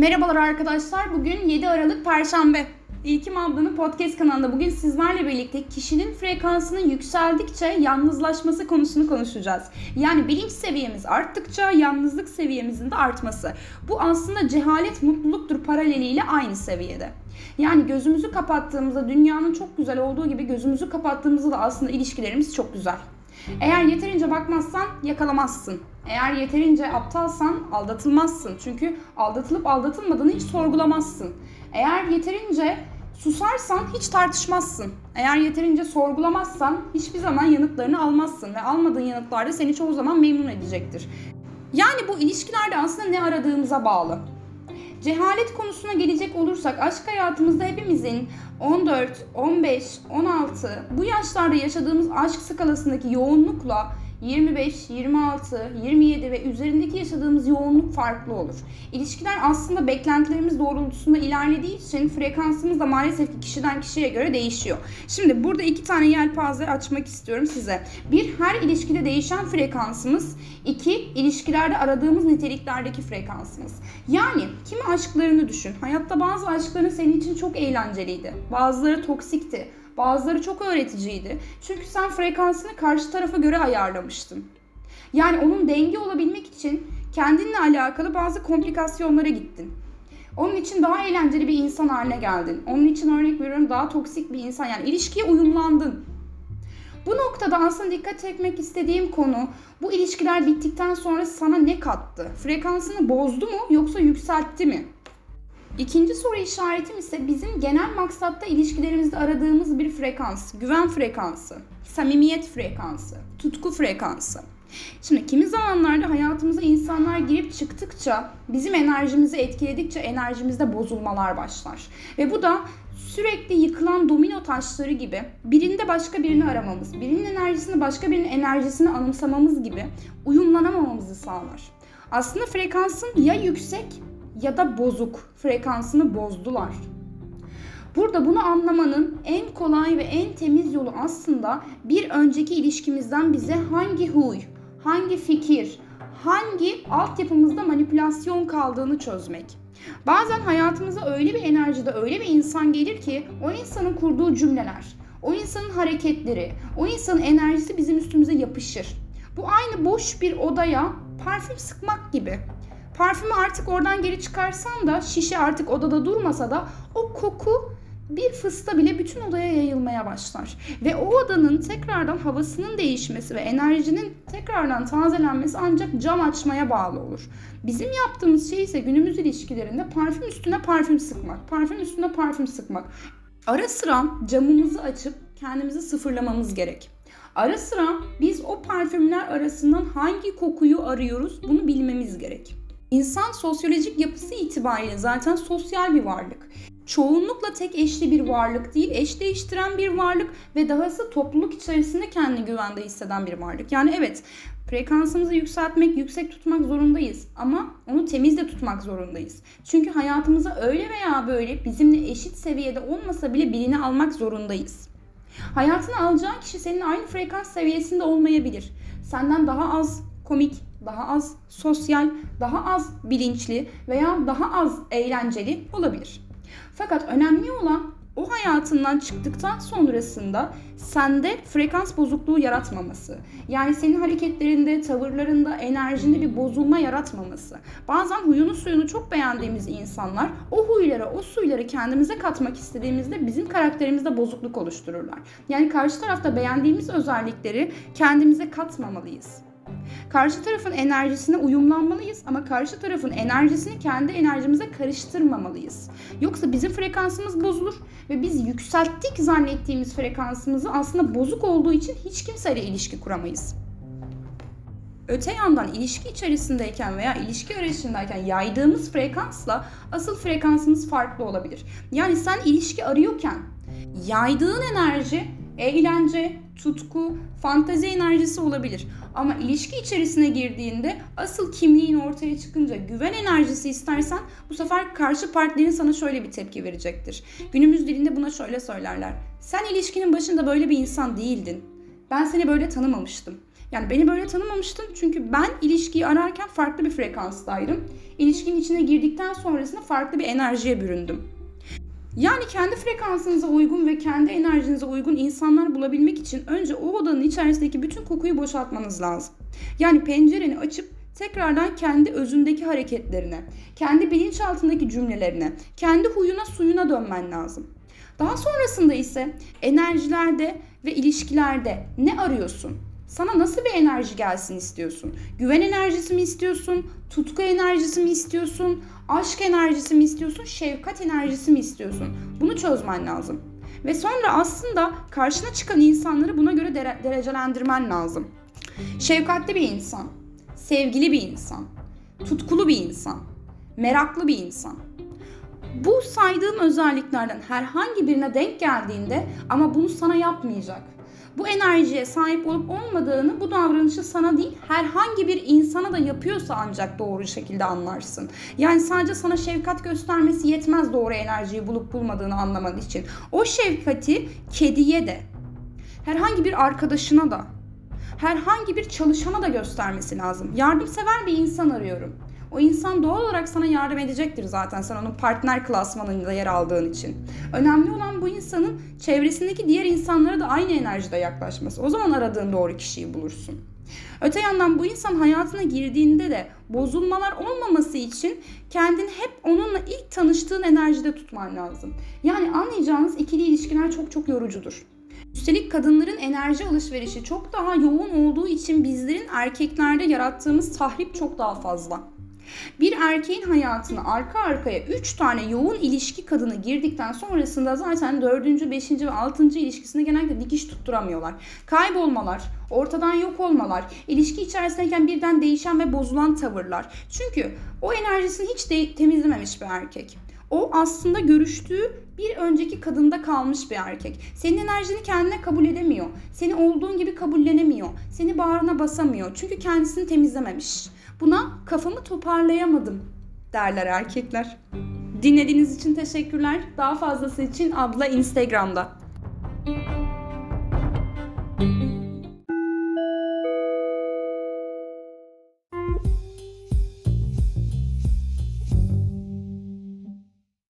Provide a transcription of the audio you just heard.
Merhabalar arkadaşlar. Bugün 7 Aralık Perşembe. İlkim ablanın podcast kanalında bugün sizlerle birlikte kişinin frekansının yükseldikçe yalnızlaşması konusunu konuşacağız. Yani bilinç seviyemiz arttıkça yalnızlık seviyemizin de artması. Bu aslında cehalet mutluluktur paraleliyle aynı seviyede. Yani gözümüzü kapattığımızda dünyanın çok güzel olduğu gibi gözümüzü kapattığımızda da aslında ilişkilerimiz çok güzel. Eğer yeterince bakmazsan yakalamazsın. Eğer yeterince aptalsan aldatılmazsın. Çünkü aldatılıp aldatılmadığını hiç sorgulamazsın. Eğer yeterince susarsan hiç tartışmazsın. Eğer yeterince sorgulamazsan hiçbir zaman yanıtlarını almazsın ve almadığın yanıtlar da seni çoğu zaman memnun edecektir. Yani bu ilişkilerde aslında ne aradığımıza bağlı. Cehalet konusuna gelecek olursak aşk hayatımızda hepimizin 14, 15, 16 bu yaşlarda yaşadığımız aşk skalasındaki yoğunlukla 25, 26, 27 ve üzerindeki yaşadığımız yoğunluk farklı olur. İlişkiler aslında beklentilerimiz doğrultusunda ilerlediği için frekansımız da maalesef ki kişiden kişiye göre değişiyor. Şimdi burada iki tane yelpaze açmak istiyorum size. Bir, her ilişkide değişen frekansımız. iki ilişkilerde aradığımız niteliklerdeki frekansımız. Yani kimi aşklarını düşün. Hayatta bazı aşkların senin için çok eğlenceliydi. Bazıları toksikti. Bazıları çok öğreticiydi. Çünkü sen frekansını karşı tarafa göre ayarlamıştın. Yani onun denge olabilmek için kendinle alakalı bazı komplikasyonlara gittin. Onun için daha eğlenceli bir insan haline geldin. Onun için örnek veriyorum daha toksik bir insan yani ilişkiye uyumlandın. Bu noktada aslında dikkat çekmek istediğim konu bu ilişkiler bittikten sonra sana ne kattı? Frekansını bozdu mu yoksa yükseltti mi? İkinci soru işaretim ise bizim genel maksatta ilişkilerimizde aradığımız bir frekans. Güven frekansı, samimiyet frekansı, tutku frekansı. Şimdi kimi zamanlarda hayatımıza insanlar girip çıktıkça, bizim enerjimizi etkiledikçe enerjimizde bozulmalar başlar. Ve bu da sürekli yıkılan domino taşları gibi birinde başka birini aramamız, birinin enerjisini başka birinin enerjisini anımsamamız gibi uyumlanamamamızı sağlar. Aslında frekansın ya yüksek ya da bozuk frekansını bozdular. Burada bunu anlamanın en kolay ve en temiz yolu aslında bir önceki ilişkimizden bize hangi huy, hangi fikir, hangi altyapımızda manipülasyon kaldığını çözmek. Bazen hayatımıza öyle bir enerjide öyle bir insan gelir ki o insanın kurduğu cümleler, o insanın hareketleri, o insanın enerjisi bizim üstümüze yapışır. Bu aynı boş bir odaya parfüm sıkmak gibi. Parfümü artık oradan geri çıkarsan da şişe artık odada durmasa da o koku bir fısta bile bütün odaya yayılmaya başlar. Ve o odanın tekrardan havasının değişmesi ve enerjinin tekrardan tazelenmesi ancak cam açmaya bağlı olur. Bizim yaptığımız şey ise günümüz ilişkilerinde parfüm üstüne parfüm sıkmak. Parfüm üstüne parfüm sıkmak. Ara sıra camımızı açıp kendimizi sıfırlamamız gerek. Ara sıra biz o parfümler arasından hangi kokuyu arıyoruz bunu bilmemiz gerek. İnsan sosyolojik yapısı itibariyle zaten sosyal bir varlık. Çoğunlukla tek eşli bir varlık değil, eş değiştiren bir varlık ve dahası topluluk içerisinde kendini güvende hisseden bir varlık. Yani evet frekansımızı yükseltmek, yüksek tutmak zorundayız ama onu temiz de tutmak zorundayız. Çünkü hayatımıza öyle veya böyle bizimle eşit seviyede olmasa bile birini almak zorundayız. Hayatını alacağın kişi senin aynı frekans seviyesinde olmayabilir. Senden daha az komik, daha az sosyal, daha az bilinçli veya daha az eğlenceli olabilir. Fakat önemli olan o hayatından çıktıktan sonrasında sende frekans bozukluğu yaratmaması. Yani senin hareketlerinde, tavırlarında, enerjinde bir bozulma yaratmaması. Bazen huyunu suyunu çok beğendiğimiz insanlar o huylara, o suyları kendimize katmak istediğimizde bizim karakterimizde bozukluk oluştururlar. Yani karşı tarafta beğendiğimiz özellikleri kendimize katmamalıyız. Karşı tarafın enerjisine uyumlanmalıyız ama karşı tarafın enerjisini kendi enerjimize karıştırmamalıyız. Yoksa bizim frekansımız bozulur ve biz yükselttik zannettiğimiz frekansımızı aslında bozuk olduğu için hiç kimseyle ilişki kuramayız. Öte yandan ilişki içerisindeyken veya ilişki arayışındayken yaydığımız frekansla asıl frekansımız farklı olabilir. Yani sen ilişki arıyorken yaydığın enerji eğlence, tutku, fantezi enerjisi olabilir. Ama ilişki içerisine girdiğinde asıl kimliğin ortaya çıkınca güven enerjisi istersen bu sefer karşı partnerin sana şöyle bir tepki verecektir. Günümüz dilinde buna şöyle söylerler. Sen ilişkinin başında böyle bir insan değildin. Ben seni böyle tanımamıştım. Yani beni böyle tanımamıştın çünkü ben ilişkiyi ararken farklı bir frekanstaydım. İlişkinin içine girdikten sonrasında farklı bir enerjiye büründüm. Yani kendi frekansınıza uygun ve kendi enerjinize uygun insanlar bulabilmek için önce o odanın içerisindeki bütün kokuyu boşaltmanız lazım. Yani pencereni açıp tekrardan kendi özündeki hareketlerine, kendi bilinçaltındaki cümlelerine, kendi huyuna suyuna dönmen lazım. Daha sonrasında ise enerjilerde ve ilişkilerde ne arıyorsun? Sana nasıl bir enerji gelsin istiyorsun? Güven enerjisi mi istiyorsun? Tutku enerjisi mi istiyorsun? Aşk enerjisi mi istiyorsun? Şefkat enerjisi mi istiyorsun? Bunu çözmen lazım. Ve sonra aslında karşına çıkan insanları buna göre dere- derecelendirmen lazım. Şefkatli bir insan, sevgili bir insan, tutkulu bir insan, meraklı bir insan. Bu saydığım özelliklerden herhangi birine denk geldiğinde ama bunu sana yapmayacak. Bu enerjiye sahip olup olmadığını bu davranışı sana değil herhangi bir insana da yapıyorsa ancak doğru şekilde anlarsın. Yani sadece sana şefkat göstermesi yetmez doğru enerjiyi bulup bulmadığını anlaman için. O şefkati kediye de, herhangi bir arkadaşına da, herhangi bir çalışana da göstermesi lazım. Yardımsever bir insan arıyorum. O insan doğal olarak sana yardım edecektir zaten sen onun partner klasmanında yer aldığın için. Önemli olan bu insanın çevresindeki diğer insanlara da aynı enerjide yaklaşması. O zaman aradığın doğru kişiyi bulursun. Öte yandan bu insan hayatına girdiğinde de bozulmalar olmaması için kendini hep onunla ilk tanıştığın enerjide tutman lazım. Yani anlayacağınız ikili ilişkiler çok çok yorucudur. Üstelik kadınların enerji alışverişi çok daha yoğun olduğu için bizlerin erkeklerde yarattığımız tahrip çok daha fazla. Bir erkeğin hayatına arka arkaya 3 tane yoğun ilişki kadını girdikten sonrasında zaten 4. 5. ve 6. ilişkisinde genellikle dikiş tutturamıyorlar. Kaybolmalar, ortadan yok olmalar, ilişki içerisindeyken birden değişen ve bozulan tavırlar. Çünkü o enerjisini hiç de temizlememiş bir erkek. O aslında görüştüğü bir önceki kadında kalmış bir erkek. Senin enerjini kendine kabul edemiyor. Seni olduğun gibi kabullenemiyor. Seni bağrına basamıyor. Çünkü kendisini temizlememiş. Buna kafamı toparlayamadım derler erkekler. Dinlediğiniz için teşekkürler. Daha fazlası için abla Instagram'da.